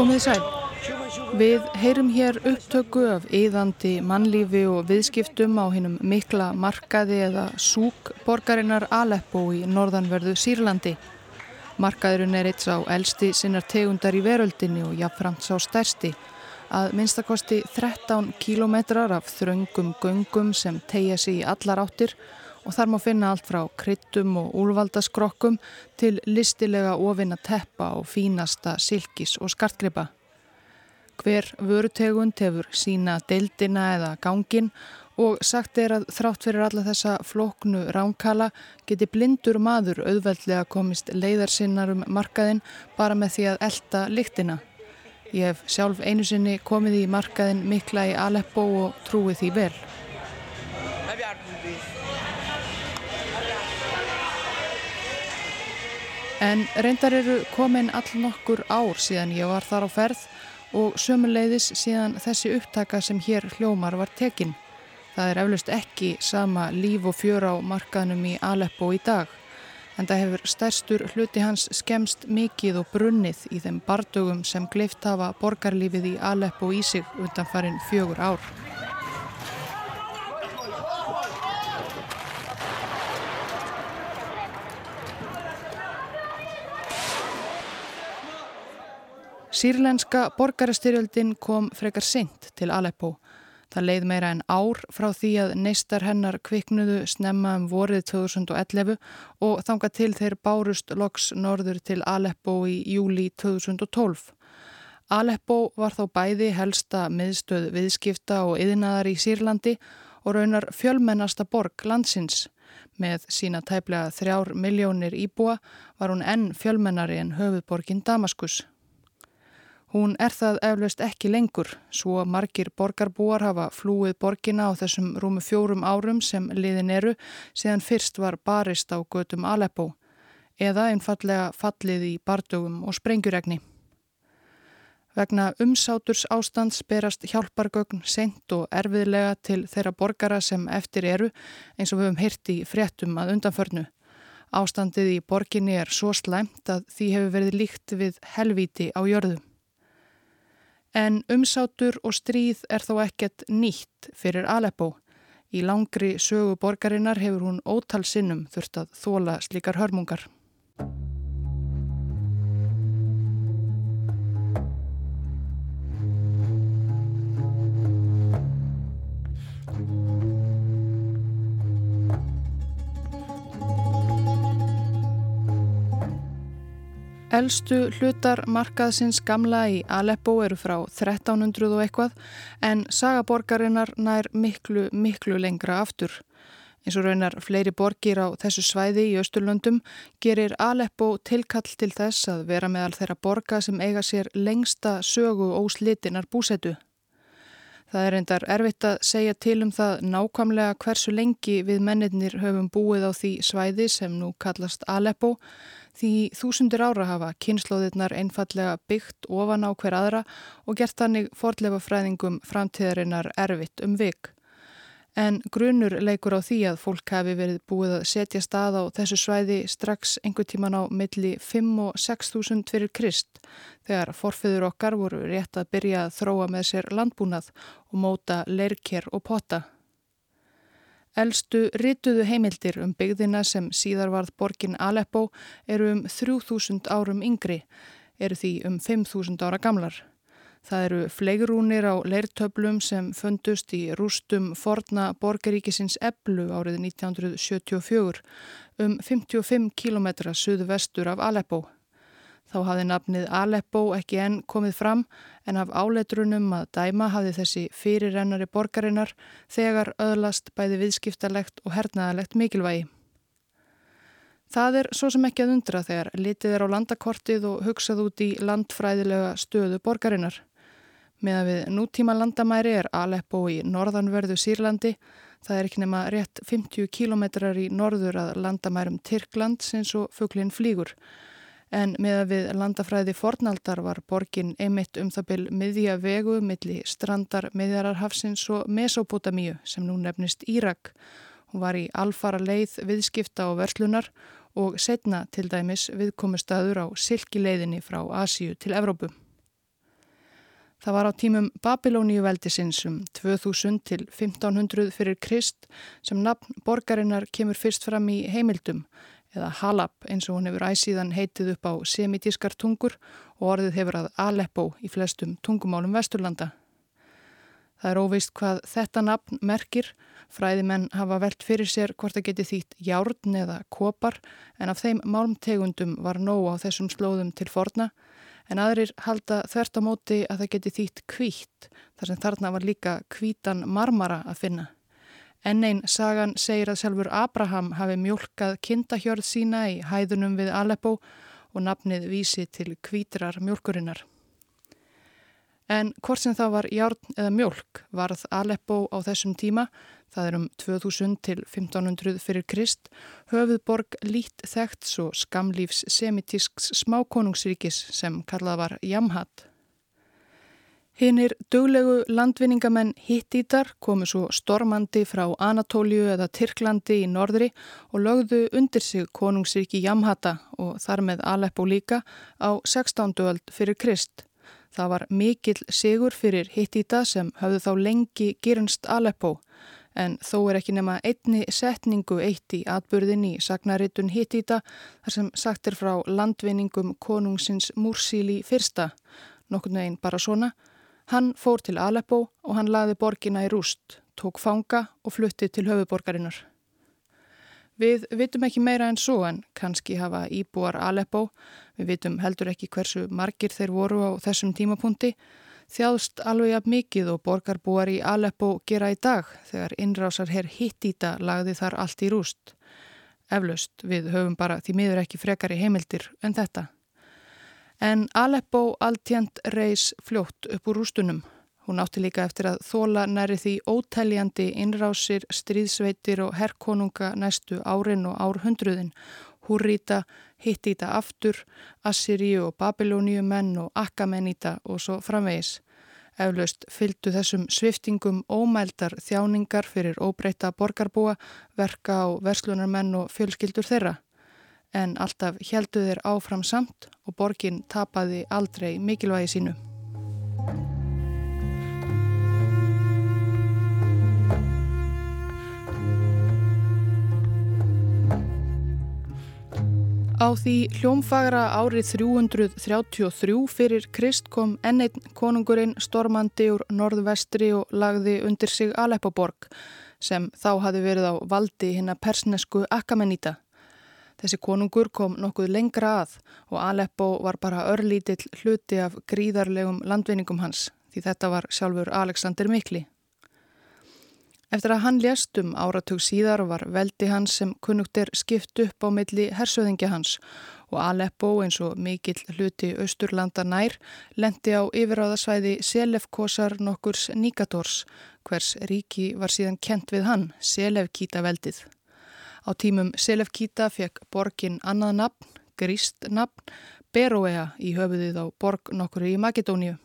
Komið sæl. Við heyrum hér upptöku af yðandi mannlífi og viðskiptum á hinnum mikla markaði eða súk borgarinnar Aleppo í norðanverðu Sýrlandi. Markaðurinn er eitt sá elsti sinnar tegundar í veröldinni og jafnframt sá stærsti. Að minnstakosti 13 kílometrar af þröngum göngum sem tegja sig í allar áttir og þar má finna allt frá kryttum og úlvaldaskrokkum til listilega ofina teppa og fínasta silkis og skartgripa. Hver vörutegund hefur sína deildina eða gangin og sagt er að þrátt fyrir alla þessa floknu ránkala geti blindur maður auðveldlega komist leiðarsinnar um markaðin bara með því að elda lyktina. Ég hef sjálf einu sinni komið í markaðin mikla í Aleppo og trúið því vel. En reyndar eru komin all nokkur ár síðan ég var þar á ferð og sömuleiðis síðan þessi upptaka sem hér hljómar var tekin. Það er eflaust ekki sama líf og fjör á markaðnum í Aleppo í dag. En það hefur stærstur hluti hans skemst mikið og brunnið í þeim bardugum sem gleift hafa borgarlífið í Aleppo í sig undan farin fjögur ár. Sýrlenska borgarastyrjöldin kom frekar seint til Aleppo. Það leið meira en ár frá því að neistar hennar kviknuðu snemma um vorið 2011 og þanga til þeir bárust loks norður til Aleppo í júli 2012. Aleppo var þá bæði helsta miðstöð viðskipta og yðnaðar í Sýrlandi og raunar fjölmennasta borg landsins. Með sína tæplega þrjár miljónir íbúa var hún enn fjölmennari en höfuðborgin Damaskus. Hún er það eflaust ekki lengur, svo margir borgarbúar hafa flúið borgina á þessum rúmu fjórum árum sem liðin eru síðan fyrst var barist á götum Aleppo eða einfallega fallið í bardugum og sprengjuregni. Vegna umsáturs ástands berast hjálpargögn sent og erfiðlega til þeirra borgara sem eftir eru eins og við höfum hyrti fréttum að undanförnu. Ástandið í borginni er svo slæmt að því hefur verið líkt við helvíti á jörðu. En umsátur og stríð er þó ekkert nýtt fyrir Aleppo. Í langri sögu borgarinnar hefur hún ótal sinnum þurft að þóla slíkar hörmungar. Elstu hlutar markaðsins gamla í Aleppo eru frá 1300 og eitthvað en sagaborgarinnar nær miklu, miklu lengra aftur. Eins og raunar fleiri borgir á þessu svæði í Östurlöndum gerir Aleppo tilkall til þess að vera meðal þeirra borga sem eiga sér lengsta sögu óslitinar búsetu. Það er reyndar erfitt að segja til um það nákvæmlega hversu lengi við mennirnir höfum búið á því svæði sem nú kallast Aleppo Því þúsundur ára hafa kynnslóðirnar einfallega byggt ofan á hver aðra og gert þannig fordlefa fræðingum framtíðarinnar erfitt um vik. En grunur leikur á því að fólk hafi verið búið að setja stað á þessu svæði strax einhver tíman á milli 5 og 6 þúsund fyrir krist þegar forfiður okkar voru rétt að byrja að þróa með sér landbúnað og móta leirker og potta. Elstu rituðu heimildir um byggðina sem síðar varð borgin Aleppo eru um 3000 árum yngri, eru því um 5000 ára gamlar. Það eru fleigrúnir á leirtöflum sem fundust í rústum forna borgaríkisins Eblu árið 1974 um 55 km suðu vestur af Aleppo. Þá hafði nafnið Aleppo ekki enn komið fram en af áleitrunum að dæma hafði þessi fyrirrennari borgarinnar þegar öðlast bæði viðskiptalegt og hernaðalegt mikilvægi. Það er svo sem ekki að undra þegar litið er á landakortið og hugsað út í landfræðilega stöðu borgarinnar. Meðan við nútíma landamæri er Aleppo í norðanverðu Sýrlandi, það er ekki nema rétt 50 kilometrar í norður að landamærum Tyrkland sinns og fugglinn flýgur en með að við landafræði fornaldar var borgin einmitt um það byl miðja vegu milli strandar miðjararhafsins og Mesopotamíu sem nú nefnist Írak. Hún var í alfara leið viðskipta og verslunar og setna til dæmis viðkomustadur á silkileiðinni frá Asíu til Evrópu. Það var á tímum Babilóníu veldisins um 2000 til 1500 fyrir Krist sem nafn borgarinnar kemur fyrst fram í heimildum eða Halab eins og hún hefur æsíðan heitið upp á semitískar tungur og orðið hefur að Aleppo í flestum tungumálum Vesturlanda. Það er óvist hvað þetta nafn merkir. Fræðimenn hafa velt fyrir sér hvort það geti þýtt járn eða kopar en af þeim málmtegundum var nóg á þessum slóðum til forna en aðrir halda þvert á móti að það geti þýtt kvítt þar sem þarna var líka kvítan marmara að finna. En einn sagan segir að sjálfur Abraham hafi mjölkað kindahjörð sína í hæðunum við Aleppo og nafnið vísi til kvítrar mjölkurinnar. En hvort sem það var járn eða mjölk varð Aleppo á þessum tíma Það er um 2000 til 1500 fyrir Krist, höfuðborg lít þekkt svo skamlífs semitísks smákonungsríkis sem kallað var Jamhat. Hinnir döglegu landvinningamenn Hittítar komu svo stormandi frá Anatóliu eða Tyrklandi í norðri og lögðu undir sig konungsríki Jamhata og þar með Aleppo líka á 16. öld fyrir Krist. Það var mikill sigur fyrir Hittita sem hafðu þá lengi gyrnst Aleppo en þó er ekki nema einni setningu eitt í atbyrðin í sagnaritun hittýta þar sem sagt er frá landvinningum konungsins Múrsíli fyrsta, nokkur neginn bara svona. Hann fór til Aleppo og hann laði borgina í rúst, tók fanga og flutti til höfuborgarinnar. Við vitum ekki meira en svo en kannski hafa íbúar Aleppo, við vitum heldur ekki hversu margir þeir voru á þessum tímapunkti, þjáðst alveg jafn mikið og borgarbúar í Aleppo gera í dag þegar innrásar herr Hittita lagði þar allt í rúst. Eflaust, við höfum bara því miður ekki frekari heimildir en þetta. En Aleppo alltjent reys fljótt upp úr rústunum. Hún átti líka eftir að þóla næri því ótæljandi innrásir, stríðsveitir og herrkonunga næstu árin og árhundruðin Húrríta, Hittita aftur, Assyríu og Babilóníu menn og Akkameníta og svo framvegis. Eflaust fylgdu þessum sviftingum ómældar þjáningar fyrir óbreyta borgarbúa, verka og verslunarmenn og fjölskyldur þeirra. En alltaf heldu þeir áfram samt og borgin tapaði aldrei mikilvægi sínu. Á því hljómfagra árið 333 fyrir Krist kom enneitt konungurinn stormandi úr norðvestri og lagði undir sig Aleppoborg sem þá hafi verið á valdi hinn að persnesku Akameníta. Þessi konungur kom nokkuð lengra að og Aleppo var bara örlítill hluti af gríðarlegum landvinningum hans því þetta var sjálfur Alexander Mikli. Eftir að hann lést um áratug síðar var veldi hans sem kunnugt er skipt upp á milli hersöðingja hans og Aleppo eins og mikill hluti austurlanda nær lendi á yfiráðasvæði Selefkosar nokkurs Nikators hvers ríki var síðan kent við hann, Selefkíta veldið. Á tímum Selefkíta fekk borgin annað nafn, gríst nafn, Beroea í höfuðið á borg nokkur í Makedóniu.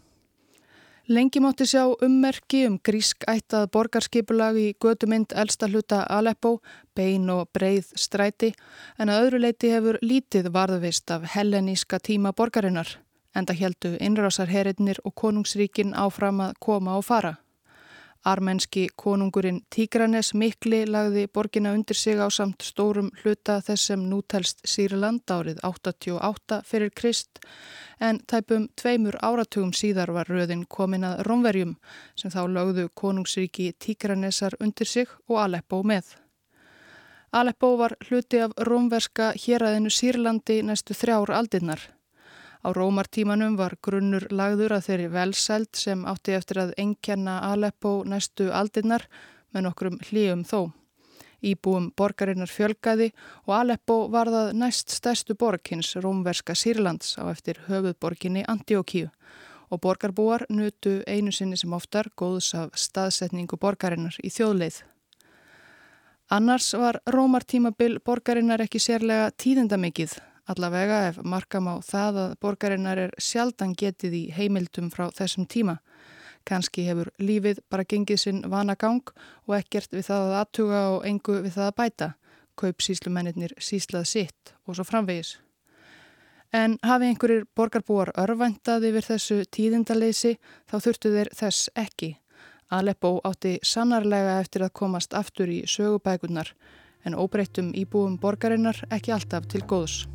Lengi mátti sjá ummerki um grísk ættað borgarskipulag í gödumynd elsta hluta Aleppo, bein og breið stræti en að öðru leiti hefur lítið varðvist af helleníska tíma borgarinnar enda heldu innrásarherinnir og konungsríkin áfram að koma og fara. Armenski konungurinn Tigranes Mikli lagði borgina undir sig á samt stórum hluta þess sem nútelst Sýrland árið 88 fyrir Krist en tæpum tveimur áratugum síðar var röðin komin að Rómverjum sem þá lögðu konungsríki Tigranesar undir sig og Aleppo með. Aleppo var hluti af rómverska héræðinu Sýrlandi næstu þrjár aldinnar. Á rómartímanum var grunnur lagður að þeirri velsælt sem átti eftir að enkjanna Aleppo næstu aldinnar með nokkrum hlýjum þó. Íbúum borgarinnar fjölgaði og Aleppo var það næst stærstu borg hins rómverska Sýrlands á eftir höfuðborginni Antiókíu og borgarbúar nutu einu sinni sem oftar góðs af staðsetningu borgarinnar í þjóðleið. Annars var rómartímabil borgarinnar ekki sérlega tíðindamikið Allavega ef markam á það að borgarinnar er sjaldan getið í heimildum frá þessum tíma. Kanski hefur lífið bara gengið sinn vanagang og ekkert við það að aðtuga og engu við það að bæta. Kaup síslumennir síslað sitt og svo framvegis. En hafi einhverjir borgarbúar örvæntaði yfir þessu tíðindaleysi þá þurftu þeir þess ekki. Aleppo átti sannarlega eftir að komast aftur í sögubækunar en óbreyttum íbúum borgarinnar ekki alltaf til góðs.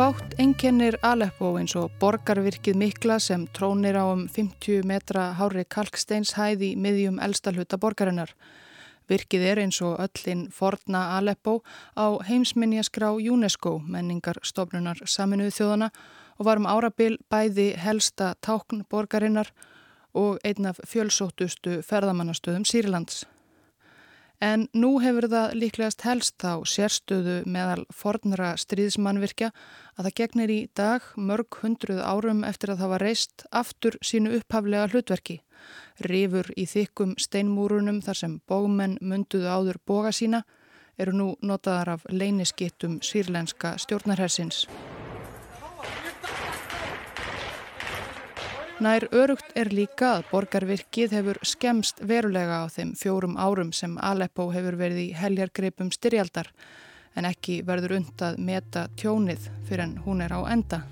Fátt einkennir Aleppo eins og borgarvirkið mikla sem trónir á um 50 metra hári kalksteinshæð í miðjum elsta hluta borgarinnar. Virkið er eins og öllin forna Aleppo á heimsminjaskrá UNESCO menningarstofnunar saminuðu þjóðana og var um árabil bæði helsta tákn borgarinnar og einn af fjölsóttustu ferðamannastöðum Sýrlands. En nú hefur það líklegast helst á sérstöðu meðal fornra stríðsmannvirkja að það gegnir í dag mörg hundruð árum eftir að það var reist aftur sínu upphaflega hlutverki. Rifur í þykkum steinmúrunum þar sem bógmenn munduðu áður boga sína eru nú notaðar af leyniskittum sírlenska stjórnarhersins. Nær örugt er líka að borgarvirkið hefur skemst verulega á þeim fjórum árum sem Aleppo hefur verið í heljargreipum styrjaldar en ekki verður undað meta tjónið fyrir en hún er á enda.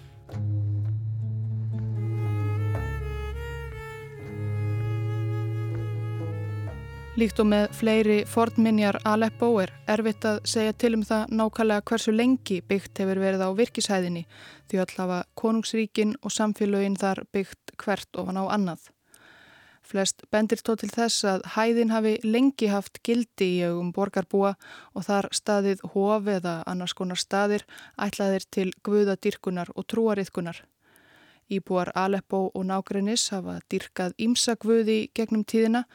Líkt og með fleiri fornminjar Aleppo er erfitt að segja til um það nákvæmlega hversu lengi byggt hefur verið á virkishæðinni því allavega konungsríkin og samfélögin þar byggt hvert ofan á annað. Flest bendir tó til þess að hæðin hafi lengi haft gildi í augum borgarbúa og þar staðið hof eða annars konar staðir ætlaðir til guðadyrkunar og trúariðkunar. Íbúar Aleppo og nágrinnis hafa dyrkað ímsa guði gegnum tíðina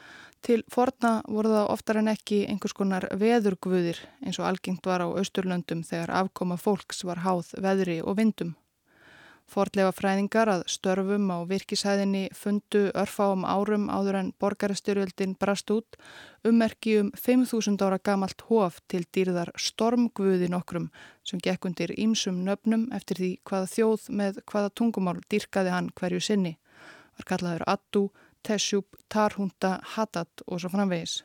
Til forna voru það oftar en ekki einhvers konar veðurgvöðir eins og algengt var á Östurlöndum þegar afkoma fólks var háð veðri og vindum. Fortlefa fræðingar að störfum á virkishæðinni fundu örfáum árum áður en borgarstyrjöldin brast út ummerki um 5.000 ára gamalt hof til dýrðar stormgvöði nokkrum sem gekk undir ímsum nöfnum eftir því hvaða þjóð með hvaða tungumál dýrkaði hann hverju sinni. Var kallaður Attu, Tessjúb, Tarhunta, Haddad og svo framvegis.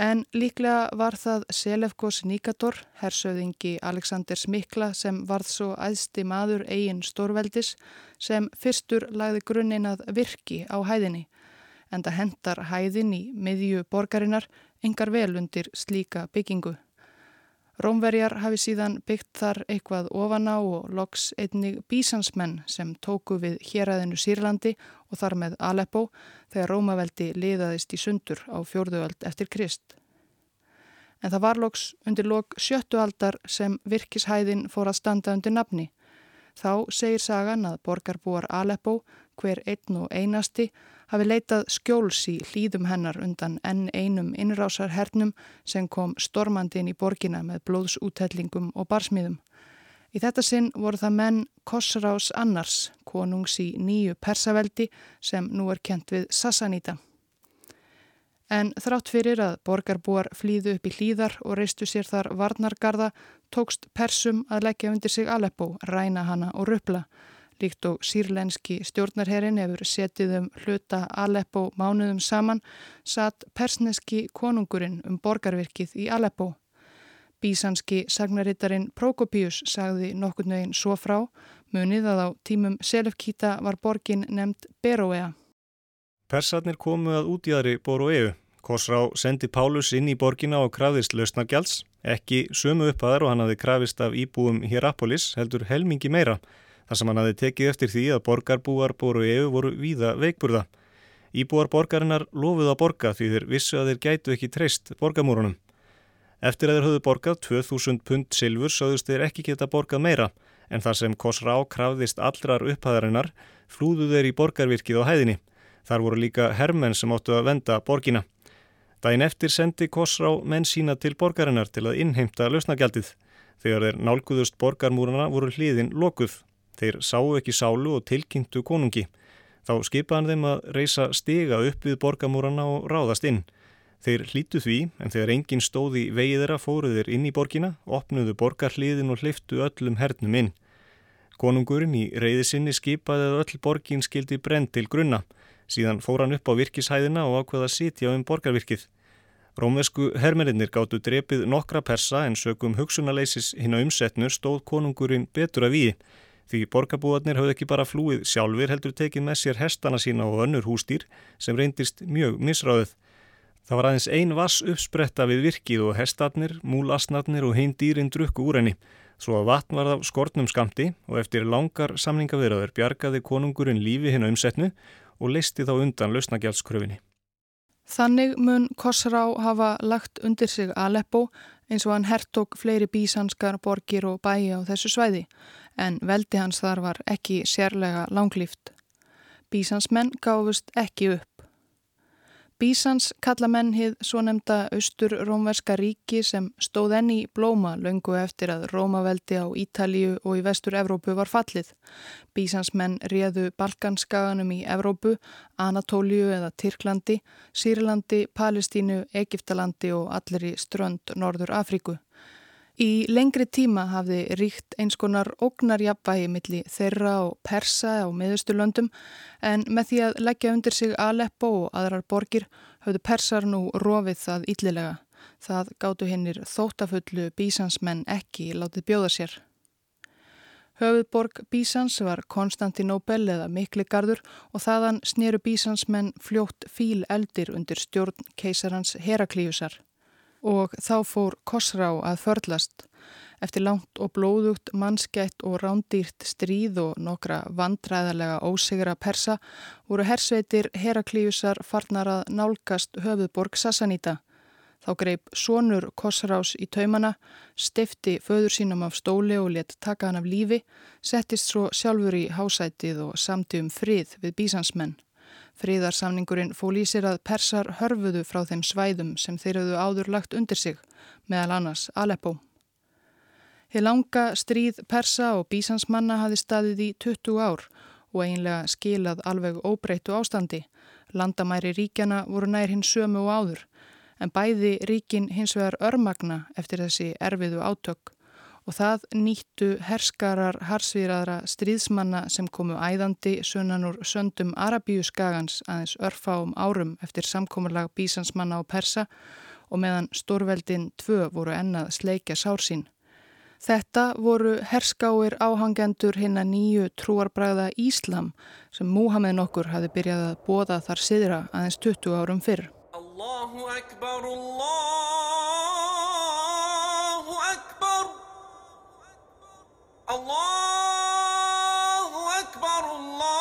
En líklega var það Selefkos Nikator, hersöðingi Aleksandr Smikla sem varð svo æðsti maður eigin stórveldis sem fyrstur lagði grunninn að virki á hæðinni en það hendar hæðin í miðju borgarinnar engar vel undir slíka byggingu. Rómverjar hafi síðan byggt þar eitthvað ofan á og loks einnig bísansmenn sem tóku við héræðinu Sýrlandi og þar með Aleppo þegar Rómaveldi liðaðist í sundur á fjórðuöld eftir Krist. En það var loks undir lok sjöttu aldar sem virkishæðin fór að standa undir nafni. Þá segir sagan að borgarbúar Aleppo, hver einn og einasti, hafi leitað skjóls í hlýðum hennar undan enn einum innrásarhernum sem kom stormandin í borgina með blóðsútellingum og barsmiðum. Í þetta sinn voru það menn Kossrás Annars, konungs í nýju persaveldi sem nú er kent við Sassanita. En þrátt fyrir að borgarbúar flýðu upp í hlýðar og reistu sér þar varnargarða tókst persum að leggja undir sig Aleppo, ræna hana og röpla Líkt og sírlenski stjórnarherin hefur setið um hluta Aleppo mánuðum saman, satt persneski konungurinn um borgarvirkið í Aleppo. Bísanski sagnarittarinn Prokopius sagði nokkurnuðin svo frá, munið að á tímum Selefkíta var borgin nefnd Beroea. Persarnir komu að útjæðri Boroeu. Kosrá sendi Pálus inn í borgina og krafðist lausnargjalds, ekki sömu upphæðar og hann hafi krafist af íbúum Hierapolis heldur helmingi meira þar sem hann hafi tekið eftir því að borgarbúar boru EU voru víða veikburða. Íbúar borgarinnar lofuð að borga því þeir vissu að þeir gætu ekki treyst borgamúrunum. Eftir að þeir höfðu borgað 2000 pund silfur sögðust þeir ekki geta borgað meira en þar sem Kosrá krafðist allrar upphæðarinnar flúðu þeir í borgarvirkið á hæðinni. Þar voru líka herrmenn sem áttu að venda borgina. Dæin eftir sendi Kosrá menn sína til borgarinnar til að innheimta lausnagjaldið. Þegar þeir nálguðust borgarmúruna voru hliðin lokuð Þeir sáu ekki sálu og tilkynntu konungi. Þá skipaðan þeim að reysa stiga upp við borgamúrana og ráðast inn. Þeir hlítu því, en þegar engin stóði veiðra fóruðir inn í borgina, opnuðu borgarliðin og hliftu öllum hernum inn. Konungurinn í reyði sinni skipaði að öll borgin skildi brend til grunna. Síðan fór hann upp á virkishæðina og ákveða að sitja um borgarvirkið. Rómvesku hermerinnir gáttu drepið nokkra persa en sögum hugsunarleisis hinn á umsetnu stóð konungurinn betur að víi. Því borgarbúarnir hafði ekki bara flúið sjálfur heldur tekið með sér hestana sína og önnur hústýr sem reyndist mjög misráðið. Það var aðeins ein vass uppspretta við virkið og hestarnir, múlasnarnir og hinn dýrin drukku úr henni. Svo að vatn var af skortnum skamti og eftir langar samningavirðaður bjargaði konungurinn lífi hinn á umsetnu og leisti þá undan lausnagjálskröfinni. Þannig mun Kossrá hafa lagt undir sig Aleppo eins og hann hertog fleiri bísanskar borgir og bæi á þessu svæði en veldi hans þar var ekki sérlega langlýft. Bísansmenn gáfust ekki upp. Bísans kalla menn hið svo nefnda austur-rómverska ríki sem stóð enni blóma löngu eftir að Rómaveldi á Ítalíu og í vestur-Evrópu var fallið. Bísans menn réðu Balkanskaganum í Evrópu, Anatóliu eða Tyrklandi, Sýrlandi, Palestínu, Egiptalandi og allir í strönd Norður Afríku. Í lengri tíma hafði ríkt eins konar ógnarjapvægi milli þeirra og persa á miðusturlöndum en með því að leggja undir sig Aleppo og aðrar borgir hafðu persar nú rofið það yllilega. Það gáttu hinnir þóttafullu bísansmenn ekki látið bjóða sér. Höfuðborg Bísans var Konstantinóbel eða Mikligarður og þaðan snýru bísansmenn fljótt fíl eldir undir stjórn keisarans Heraklíusar og þá fór Kossrá að förlast. Eftir langt og blóðugt, mannskætt og rándýrt stríð og nokkra vandræðarlega ósigra persa voru hersveitir Heraklíusar farnar að nálgast höfuðborg Sassanita. Þá greip sonur Kossrás í taumana, stifti föður sínum af stóli og let taka hann af lífi, settist svo sjálfur í hásætið og samti um frið við bísansmenn. Fríðarsamningurinn fól í sér að persar hörfuðu frá þeim svæðum sem þeir hafðu áður lagt undir sig, meðal annars Aleppo. Hér langa stríð persa og bísansmanna hafi staðið í 20 ár og einlega skilað alveg óbreytu ástandi. Landamæri ríkjana voru nær hins sömu og áður, en bæði ríkin hins vegar örmagna eftir þessi erfiðu átök og það nýttu herskarar harsvíraðra stríðsmanna sem komu æðandi sunnan úr söndum Arabíu skagans aðeins örfáum árum eftir samkominlag bísansmanna og persa og meðan stórveldin tvö voru ennað sleikja sársín. Þetta voru herskáir áhangendur hinn að nýju trúarbræða Íslam sem Múhammed nokkur hafi byrjað að bóða þar siðra aðeins 20 árum fyrr. Allahu akbar, Allah Allahu Akbar Allahu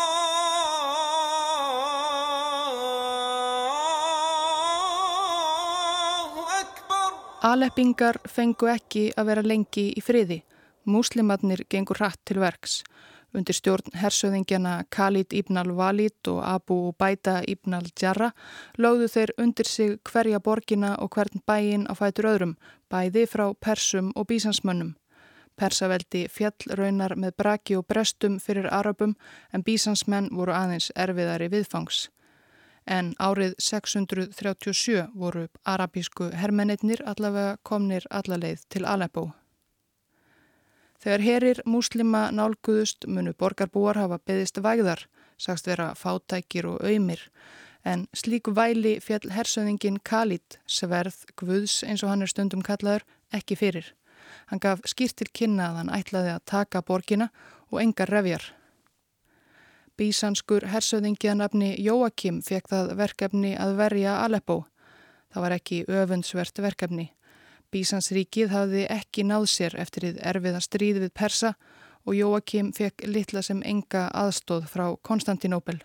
Akbar Aleppingar fengu ekki að vera lengi í friði. Múslimatnir gengur hratt til verks. Undir stjórn hersöðingjana Khalid ibn al-Walid og Abu Ubaida ibn al-Jarra lögðu þeir undir sig hverja borgina og hvern bæin á fætur öðrum, bæði frá persum og bísansmönnum. Persaveldi fjall raunar með braki og brestum fyrir arabum en bísansmenn voru aðeins erfiðari viðfangs. En árið 637 voru arabísku hermennir allavega komnir allaleið til Aleppo. Þegar herir múslima nálguðust munu borgarbúar hafa beðist vægðar, sagst vera fátækir og auðmir, en slík væli fjall hersöðingin Khalid, sverð, guðs eins og hann er stundum kallaður, ekki fyrir. Hann gaf skýrt til kynna að hann ætlaði að taka borgina og engar revjar. Bísanskur hersöðingjanafni Jóakim fekk það verkefni að verja Aleppo. Það var ekki öfundsvert verkefni. Bísansríkið hafði ekki náð sér eftir því erfiða stríð við Persa og Jóakim fekk litla sem enga aðstóð frá Konstantinópel.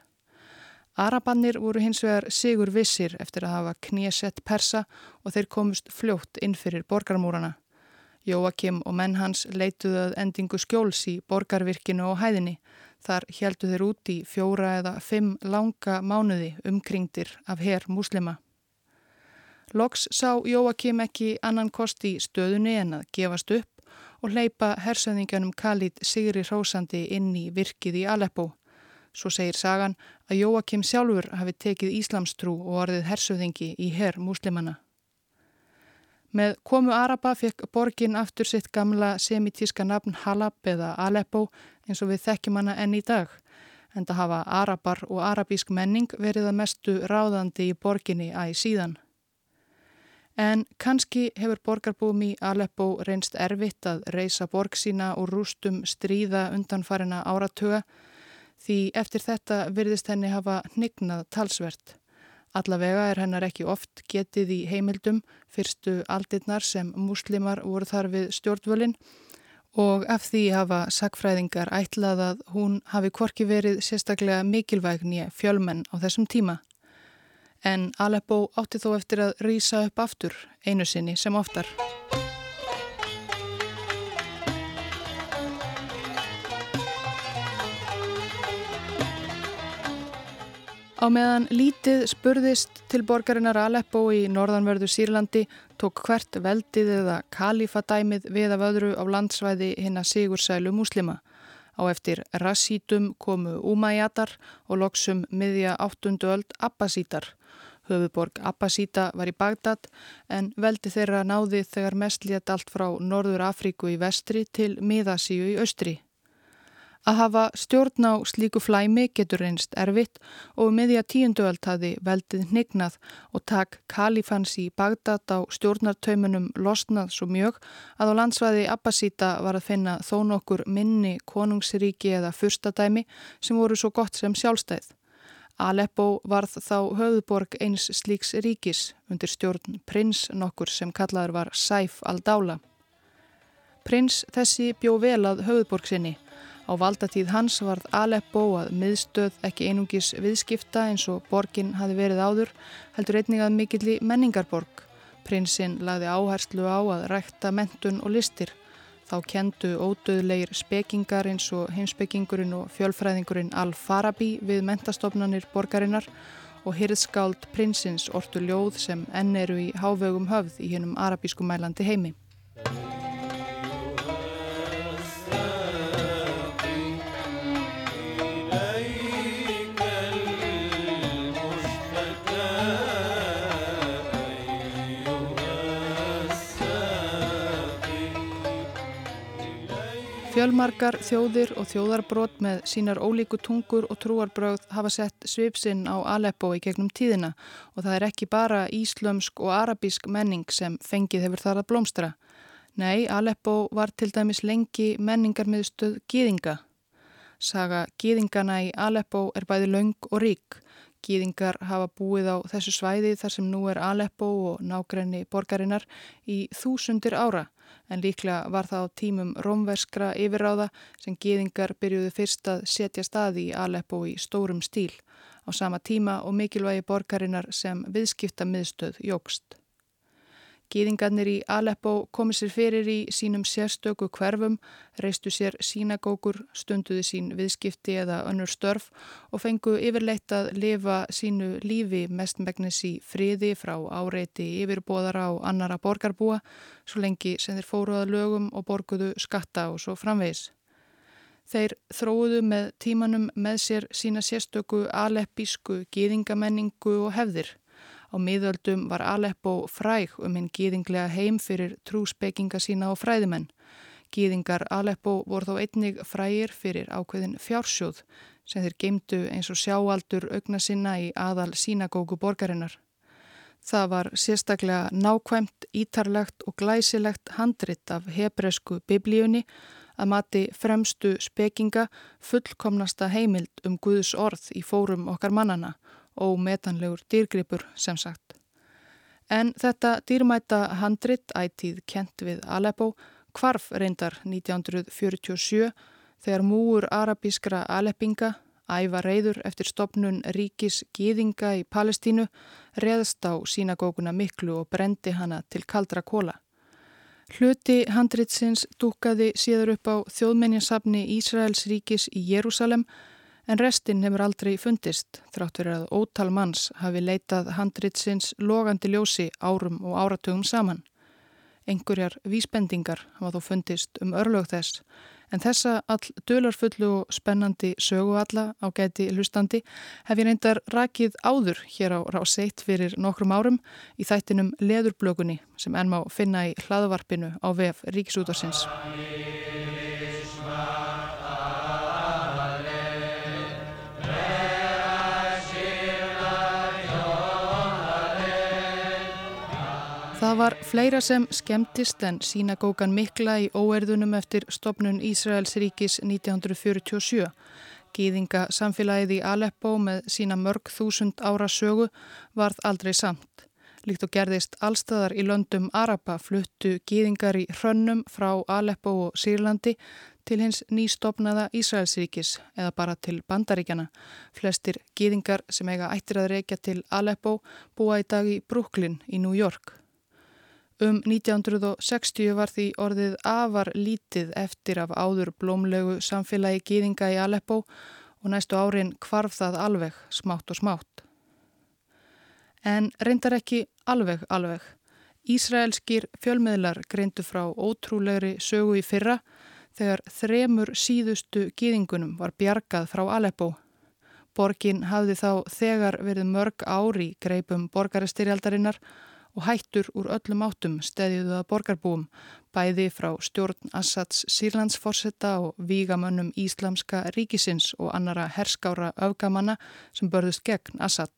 Arabannir voru hins vegar sigur vissir eftir að hafa knésett Persa og þeir komust fljótt inn fyrir borgarmúrana. Jóakim og menn hans leituðu að endingu skjóls í borgarvirkinu og hæðinni. Þar heldu þeir út í fjóra eða fimm langa mánuði umkringdir af herr muslima. Loks sá Jóakim ekki annan kost í stöðunni en að gefast upp og hleypa hersöðingjanum Khalid Sigri Rósandi inn í virkið í Aleppo. Svo segir sagan að Jóakim sjálfur hafi tekið Íslamstrú og orðið hersöðingi í herr muslimana. Með komu Araba fekk borgin aftur sitt gamla semitíska nafn Halab eða Aleppo eins og við þekkjum hana enn í dag. En það hafa Arabar og arabísk menning verið að mestu ráðandi í borginni æg síðan. En kannski hefur borgarbúum í Aleppo reynst erfitt að reysa borg sína og rústum stríða undanfarina áratuga því eftir þetta virðist henni hafa hnignað talsvert. Allavega er hennar ekki oft getið í heimildum. Fyrstu aldirnar sem muslimar voru þar við stjórnvölinn. Og af því hafa sagfræðingar ætlað að hún hafi korki verið sérstaklega mikilvægni fjölmenn á þessum tíma. En Aleppo átti þó eftir að rýsa upp aftur einu sinni sem oftar. Á meðan lítið spurðist til borgarinnar Aleppo í norðanverðu Sýrlandi tók hvert veldið eða kalifadæmið við af öðru á landsvæði hinn að sigursælu muslima. Á eftir Rassítum komu Umayyatar og loksum miðja áttundu öld Abbasítar Höfuborg Abbasíta var í Bagdad en veldi þeirra náði þegar mest létt allt frá Norður Afríku í vestri til Miðasíu í austri. Að hafa stjórn á slíku flæmi getur reynst erfitt og meðja um tíunduöld hafi veldið hnignað og takk kalifans í Bagdad á stjórnartaumunum losnað svo mjög að á landsvæði Abbasíta var að finna þó nokkur minni konungsríki eða fyrstadæmi sem voru svo gott sem sjálfstæð. Aleppo varð þá höfðborg eins slíks ríkis undir stjórn prins nokkur sem kallaður var Saif al-Dála. Prins þessi bjó vel að höfðborg sinni. Á valdatíð hans varð Aleppo að miðstöð ekki einungis viðskipta eins og borgin hafi verið áður, heldur einnig að mikilli menningarborg. Prinsinn lagði áherslu á að rækta mentun og listir. Þá kendu ódöðleir spekingar eins og heimspekingurinn og fjölfræðingurinn Al-Farabi við mentastofnanir borgarinnar og hyrðskáld prinsins ortu ljóð sem enn eru í hávegum höfð í hennum arabísku mælandi heimi. Fjölmarkar þjóðir og þjóðarbrot með sínar ólíku tungur og trúarbröð hafa sett svipsinn á Aleppo í gegnum tíðina og það er ekki bara íslömsk og arabísk menning sem fengið hefur þar að blómstra. Nei, Aleppo var til dæmis lengi menningarmiðstöð gýðinga. Saga gýðingana í Aleppo er bæði laung og rík. Gýðingar hafa búið á þessu svæði þar sem nú er Aleppo og nágrenni borgarinnar í þúsundir ára en líklega var það á tímum rómverskra yfirráða sem geðingar byrjuðu fyrst að setja staði í Aleppo í stórum stíl á sama tíma og mikilvægi borgarinnar sem viðskipta miðstöð jógst. Gýðingarnir í Aleppo komið sér fyrir í sínum sérstöku hverfum, reistu sér sínagókur, stunduði sín viðskipti eða önnur störf og fengu yfirleitt að lifa sínu lífi mestmægnis í friði frá áreiti yfirbóðara og annara borgarbúa, svo lengi sem þeir fóruða lögum og borguðu skatta og svo framvegis. Þeir þróuðu með tímanum með sér sína sérstöku aleppísku gýðingamenningu og hefðir. Á miðöldum var Aleppo fræg um hinn gýðinglega heim fyrir trúspekinga sína og fræðimenn. Gýðingar Aleppo voru þó einnig frægir fyrir ákveðin fjársjóð sem þeir geimdu eins og sjáaldur augna sinna í aðal sínagóku borgarinnar. Það var sérstaklega nákvæmt, ítarlegt og glæsilegt handrit af hebresku biblíunni að mati fremstu spekinga fullkomnasta heimild um Guðs orð í fórum okkar mannana og metanlegur dýrgripur sem sagt. En þetta dýrmæta handrit ætíð kent við Aleppo kvarf reyndar 1947 þegar múur arabískra Aleppinga, æfa reyður eftir stopnun ríkis gýðinga í Palestínu, reðst á sínagókuna miklu og brendi hana til kaldra kóla. Hluti handritsins dúkaði síður upp á þjóðmenjansafni Ísraels ríkis í Jérúsalem en restinn hefur aldrei fundist þrátt verið að ótal manns hafi leitað handritsins logandi ljósi árum og áratugum saman. Engurjar vísbendingar hafa þó fundist um örlög þess en þessa all dölarfullu og spennandi sögu alla á gæti hlustandi hef ég reyndar rakið áður hér á Ráseitt fyrir nokkrum árum í þættinum Leðurblögunni sem enn má finna í hlaðvarpinu á VF Ríkisútarsins. Það var fleira sem skemmtist en sínagókan mikla í óerðunum eftir stopnun Ísraels ríkis 1947. Gýðinga samfélagið í Aleppo með sína mörg þúsund ára sögu varð aldrei samt. Líkt og gerðist allstæðar í löndum Araba fluttu gýðingar í hrönnum frá Aleppo og Sýrlandi til hins nýstopnaða Ísraelsríkis eða bara til bandaríkjana. Flestir gýðingar sem eiga ættir að reykja til Aleppo búa í dag í Brooklyn í New York. Um 1960 var því orðið afar lítið eftir af áður blómlegu samfélagi gýðinga í Aleppo og næstu árin kvarf það alveg, smátt og smátt. En reyndar ekki alveg alveg. Ísraelskir fjölmiðlar greindu frá ótrúlegri sögu í fyrra þegar þremur síðustu gýðingunum var bjargað frá Aleppo. Borgin hafði þá þegar verið mörg ári greipum borgaristyrjaldarinnar og hættur úr öllum áttum stæðjuðu að borgarbúum, bæði frá stjórn Assads sírlandsforsetta og vígamönnum Íslamska ríkisins og annara herskára öfgamanna sem börðust gegn Assad.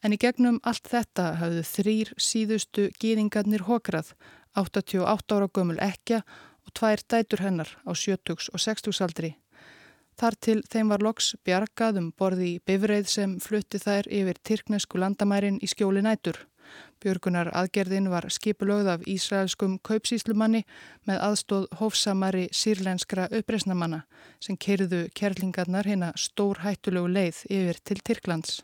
En í gegnum allt þetta hafðu þrýr síðustu gýðingarnir hokrað, 88 ára gömul ekja og tvær dætur hennar á 70 og 60 aldri. Þar til þeim var loks bjargað um borði í bifreið sem flutti þær yfir Tyrknesku landamærin í skjóli nætur. Björgunar aðgerðin var skipulögð af Ísraelskum kaupsíslumanni með aðstóð hófsamari sírlenskra uppreysnamanna sem kerðu kerlingarnar hérna stór hættulegu leið yfir til Tyrklands.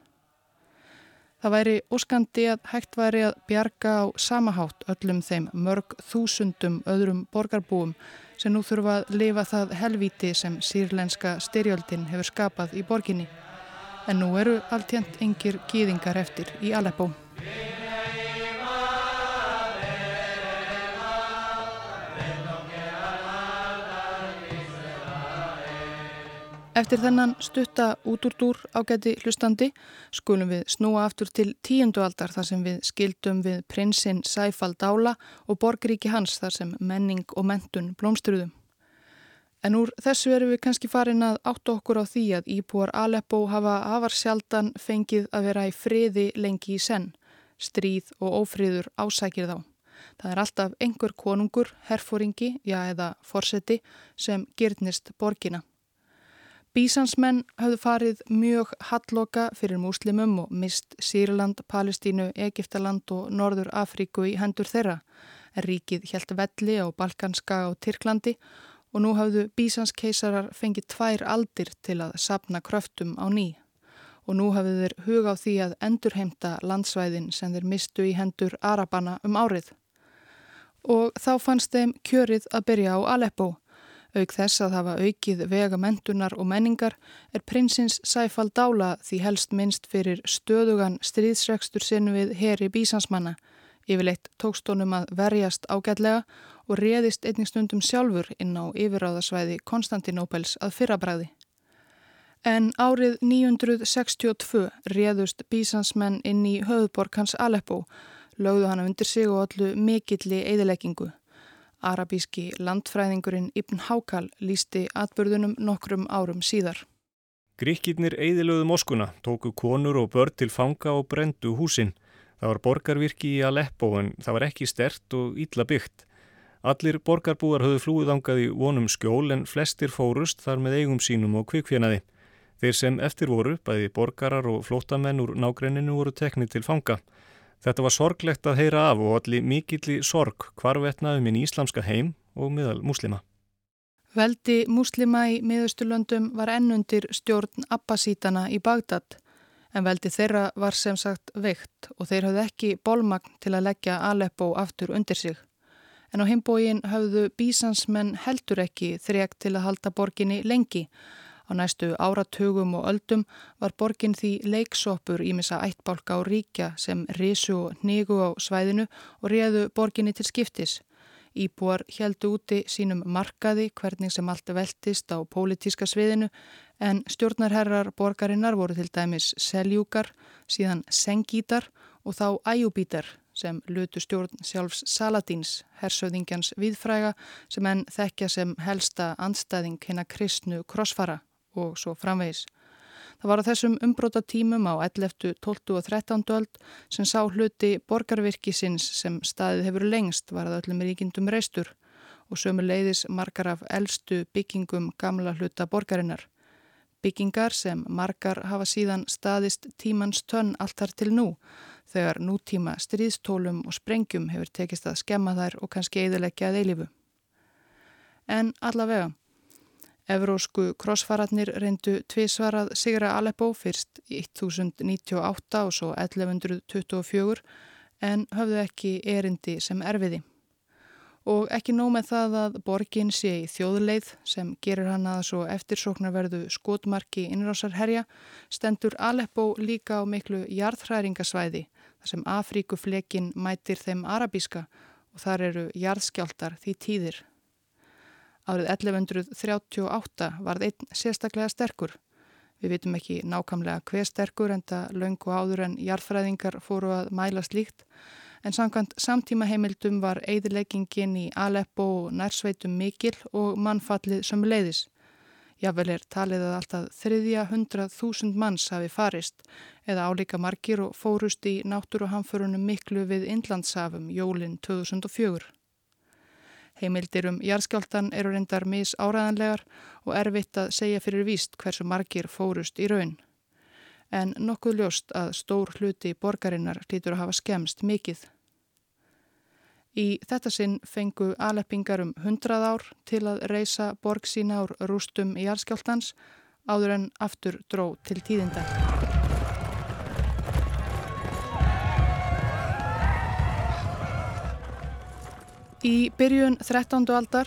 Það væri óskandi að hægt væri að bjarga á samahátt öllum þeim mörg þúsundum öðrum borgarbúum sem nú þurfa að lifa það helvíti sem sírlenska styrjöldin hefur skapað í borginni. En nú eru alltjent engir gýðingar eftir í Aleppo. Eftir þennan stutta útúrdúr ágæti hlustandi skulum við snúa aftur til tíundu aldar þar sem við skildum við prinsinn Sæfald Dála og borgríki hans þar sem menning og mentun blómstruðum. En úr þessu erum við kannski farin að áttu okkur á því að íbúar Aleppo hafa afar sjaldan fengið að vera í friði lengi í senn, stríð og ófríður ásækir þá. Það er alltaf einhver konungur, herfóringi, já eða forseti sem gyrnist borgina. Bísansmenn hafðu farið mjög halloka fyrir múslimum og mist Sýrland, Palestínu, Egiptaland og Norður Afríku í hendur þeirra. Ríkið helt velli á Balkanska og Tyrklandi og nú hafðu bísanskeisarar fengið tvær aldir til að sapna kröftum á ný. Og nú hafðu þeir huga á því að endurheimta landsvæðin sem þeir mistu í hendur Arabana um árið. Og þá fannst þeim kjörið að byrja á Aleppo. Auk þess að hafa aukið vega mentunar og menningar er prinsins Sæfald Dála því helst minnst fyrir stöðugan stríðsregstur sinn við heri bísansmanna. Yfirleitt tókst honum að verjast ágætlega og réðist einnig stundum sjálfur inn á yfirráðasvæði Konstantinópels að fyrrabræði. En árið 962 réðust bísansmenn inn í höfðborg hans Aleppo, lögðu hann undir sig og allu mikilli eðileggingu. Arabíski landfræðingurinn Ibn Hákal lísti atbörðunum nokkrum árum síðar. Gríkirnir eigðilöðu moskuna, tóku konur og börn til fanga og brendu húsin. Það var borgarvirki í Aleppo en það var ekki stert og ítla byggt. Allir borgarbúar höfðu flúið í vonum skjól en flestir fórust þar með eigum sínum og kvikfjanaði. Þeir sem eftir voru, bæði borgarar og flótamenn úr nágrenninu voru teknið til fanga. Þetta var sorglegt að heyra af og allir mikilli sorg hvarvetnaðum inn í íslamska heim og miðal muslima. Veldi muslima í miðausturlöndum var ennundir stjórn Abbasítana í Bagdad en veldi þeirra var sem sagt veikt og þeir hafði ekki bólmagn til að leggja Aleppo aftur undir sig. En á heimbógin hafðu bísansmenn heldur ekki þrjagt til að halda borginni lengi. Á næstu áratugum og öldum var borgin því leiksoppur í missa ættbálka á ríkja sem risu og hnigu á svæðinu og réðu borginni til skiptis. Íbúar heldu úti sínum markaði hvernig sem allt veltist á pólitíska sviðinu en stjórnarherrar borgarinnar voru til dæmis seljúkar, síðan sengítar og þá æjúbítar sem lutu stjórn sjálfs Saladins, hersöðingjans viðfræga sem enn þekkja sem helsta andstæðing hinn að kristnu krossfara og svo framvegis. Það var á þessum umbróta tímum á 11., 12. og 13. öld sem sá hluti borgarvirkisins sem staðið hefur lengst varð öllum ríkindum reistur og sömu leiðis margar af eldstu byggingum gamla hluta borgarinnar. Byggingar sem margar hafa síðan staðist tímans tönn alltar til nú þegar nútíma stríðstólum og sprengjum hefur tekist að skemma þær og kannski eðilegja að eilifu. En allavega Evrósku krossfararnir reyndu tvísvarað Sigra Aleppo fyrst í 1098 og svo 1124 en höfðu ekki erindi sem erfiði. Og ekki nóg með það að borgin sé í þjóðleið sem gerir hann að svo eftirsóknarverðu skotmarki innrásarherja stendur Aleppo líka á miklu jarðhræringasvæði þar sem Afríkuflekin mætir þeim arabíska og þar eru jarðskjáltar því tíðir. Árið 1138 varð einn sérstaklega sterkur. Við vitum ekki nákamlega hver sterkur en það laungu áður en jarðfræðingar fóru að mæla slíkt. En samkvæmt samtíma heimildum var eigðileggingin í Aleppo og nærsveitum mikil og mannfallið sem leiðis. Jável er talið að alltaf þriðja hundrað þúsund manns hafi farist eða álíka margir og fórust í náttúruhamförunum miklu við Inlandsafum jólinn 2004. Heimildir um jarðskjáltan eru reyndar mis áræðanlegar og erfitt að segja fyrir víst hversu margir fórust í raun. En nokkuð ljóst að stór hluti borgarinnar hlýtur að hafa skemst mikið. Í þetta sinn fengu aleppingar um hundrað ár til að reysa borg sína ár rústum í jarðskjáltans áður en aftur dró til tíðinda. Í byrjun 13. aldar,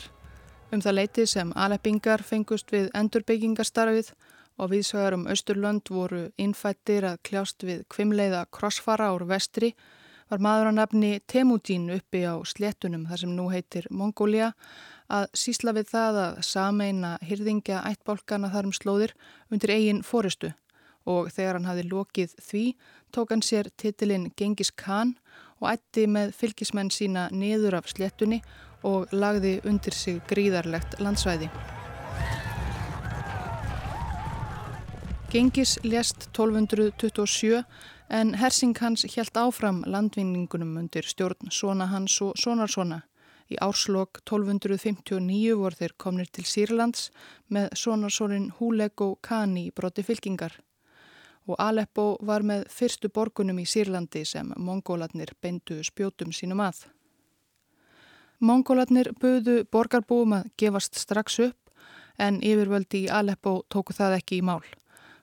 um það leiti sem aleppingar fengust við endurbyggingarstarfið og viðsvegar um Östurlönd voru innfættir að kljást við kvimleiða krossfara úr vestri, var maður að nafni Temudín uppi á sléttunum þar sem nú heitir Mongólia að sísla við það að sameina hyrðingja ættbálkana þarum slóðir undir eigin fóristu og þegar hann hafi lokið því tók hann sér titilinn Gengis Khan og ætti með fylgismenn sína niður af slettunni og lagði undir sig gríðarlegt landsvæði. Gengis lést 1227 en hersing hans helt áfram landvinningunum undir stjórn Sona hans og Sonarsona. Í árslokk 1259 voru þeir komnir til Sýrlands með Sonarsonin Húleg og Kani broti fylkingar og Aleppo var með fyrstu borgunum í Sýrlandi sem mongólatnir beindu spjótum sínum að. Mongólatnir buðu borgarbúum að gefast strax upp en yfirvöldi í Aleppo tóku það ekki í mál.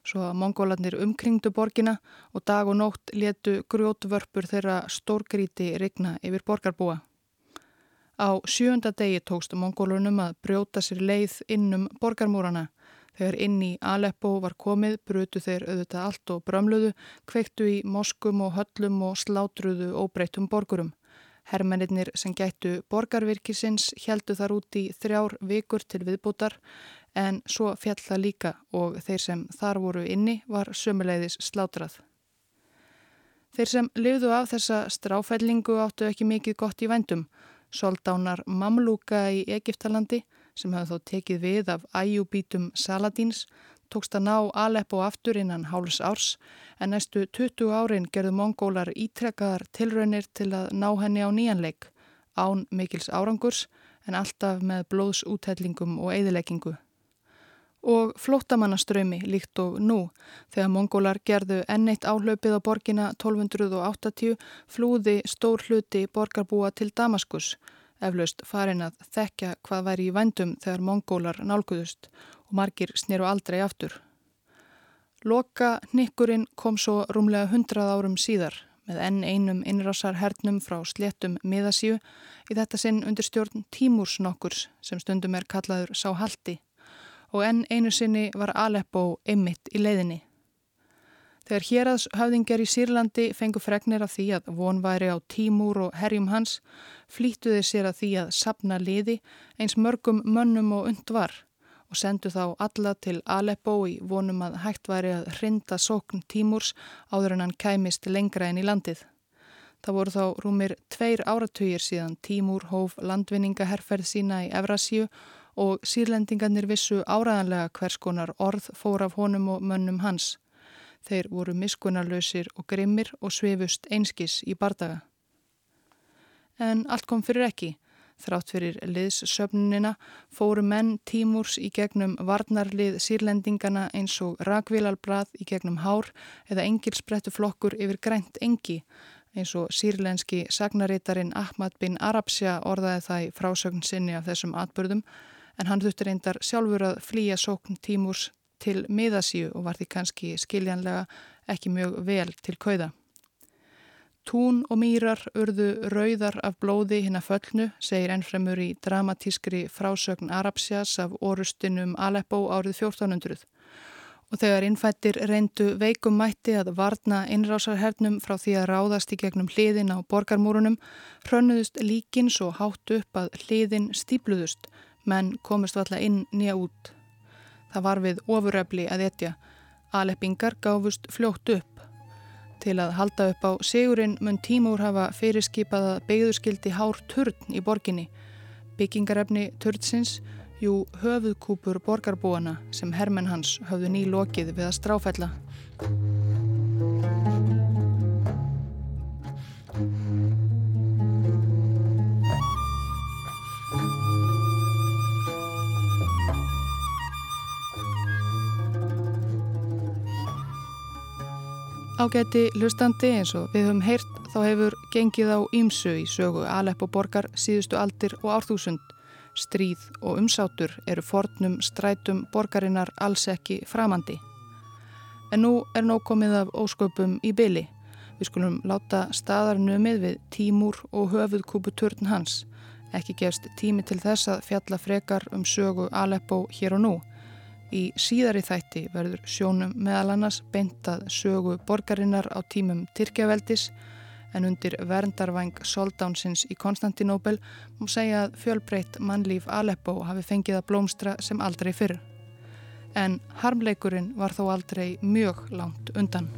Svo að mongólatnir umkringdu borgina og dag og nótt letu grjótvörpur þeirra stórgríti rigna yfir borgarbúa. Á sjönda degi tókstu mongólunum að brjóta sér leið innum borgarmúrana Þegar inn í Aleppo var komið brutu þeir auðvitað allt og brömluðu, kveiktu í moskum og höllum og slátruðu óbreytum borgurum. Hermennir sem gættu borgarvirkisins heldu þar út í þrjár vikur til viðbútar en svo fjall það líka og þeir sem þar voru inni var sömuleiðis slátrað. Þeir sem lifðu af þessa stráfællingu áttu ekki mikið gott í vendum. Soldánar Mamluka í Egiptalandi sem hafði þó tekið við af æjubítum Saladins, tókst að ná Aleppo aftur innan háls árs en næstu 20 árin gerðu mongólar ítrekkaðar tilraunir til að ná henni á nýjanleik, án mikils árangurs en alltaf með blóðsúthellingum og eðileggingu. Og flótamannaströymi líkt og nú, þegar mongólar gerðu enneitt áhlaupið á borgina 1280 flúði stór hluti borgarbúa til Damaskus eflaust farin að þekka hvað væri í vændum þegar mongólar nálguðust og margir sneru aldrei aftur. Loka nikkurinn kom svo rúmlega hundrað árum síðar með enn einum innrásar hernum frá sléttum miðasíu í þetta sinn undir stjórn Tímúrs nokkurs sem stundum er kallaður sá haldi og enn einu sinni var Aleppo einmitt í leiðinni. Þegar hérads höfðingjar í Sýrlandi fengu fregnir af því að von væri á tímúr og herjum hans, flýttuði sér að því að sapna liði eins mörgum mönnum og und var og sendu þá alla til Aleppo í vonum að hægt væri að hrinda sókn tímúrs áður en hann kæmist lengra en í landið. Það voru þá rúmir tveir áratugir síðan tímúr hóf landvinningaherferð sína í Evrasíu og sírlendingarnir vissu áraðanlega hvers konar orð fór af honum og mönnum hans. Þeir voru miskunarlausir og grimmir og svefust einskis í bardaga. En allt kom fyrir ekki. Þrátt fyrir liðssöfnunina fóru menn tímúrs í gegnum varnarlið sírlendingana eins og rakvílalbrað í gegnum hár eða engilsbrettu flokkur yfir grænt engi eins og sírlenski sagnarítarin Ahmad bin Arabsja orðaði það í frásögn sinni af þessum atbyrðum en hann þurfti reyndar sjálfur að flýja sókn tímúrs til miðasíu og var því kannski skiljanlega ekki mjög vel til kauða. Tún og mýrar urðu rauðar af blóði hinn að föllnu, segir ennfremur í dramatískri frásögn Arabsjas af orustinum Aleppo árið 1400. Og þegar innfættir reyndu veikum mætti að varna innrásarhernum frá því að ráðast í gegnum hliðin á borgarmúrunum, hrönnuðust líkin svo hátt upp að hliðin stípluðust, menn komist valla inn nýja út. Það var við ofuröfli að etja. Aleppingar gáfust fljótt upp. Til að halda upp á sigurinn mun Tímúr hafa fyrirskipað að beigðuskildi hár turn í borginni. Byggingarefni turnsins, jú höfuðkúpur borgarbúana sem hermenn hans höfðu nýlokið við að stráfælla. Ágæti hlustandi eins og við höfum heyrt þá hefur gengið á ímsu í sögu Aleppo borgar síðustu aldir og árþúsund. Stríð og umsátur eru fornum strætum borgarinnar alls ekki framandi. En nú er nóg komið af ósköpum í byli. Við skulum láta staðarnumið við tímúr og höfuðkúpu törn hans. Ekki gefst tími til þess að fjalla frekar um sögu Aleppo hér og nú. Í síðari þætti verður sjónum meðal annars beintað sögu borgarinnar á tímum Tyrkjaveldis en undir verndarvæng Soldánsins í Konstantinóbel múi segja að fjölbreytt mannlíf Aleppo hafi fengið að blómstra sem aldrei fyrr. En harmleikurinn var þó aldrei mjög langt undan.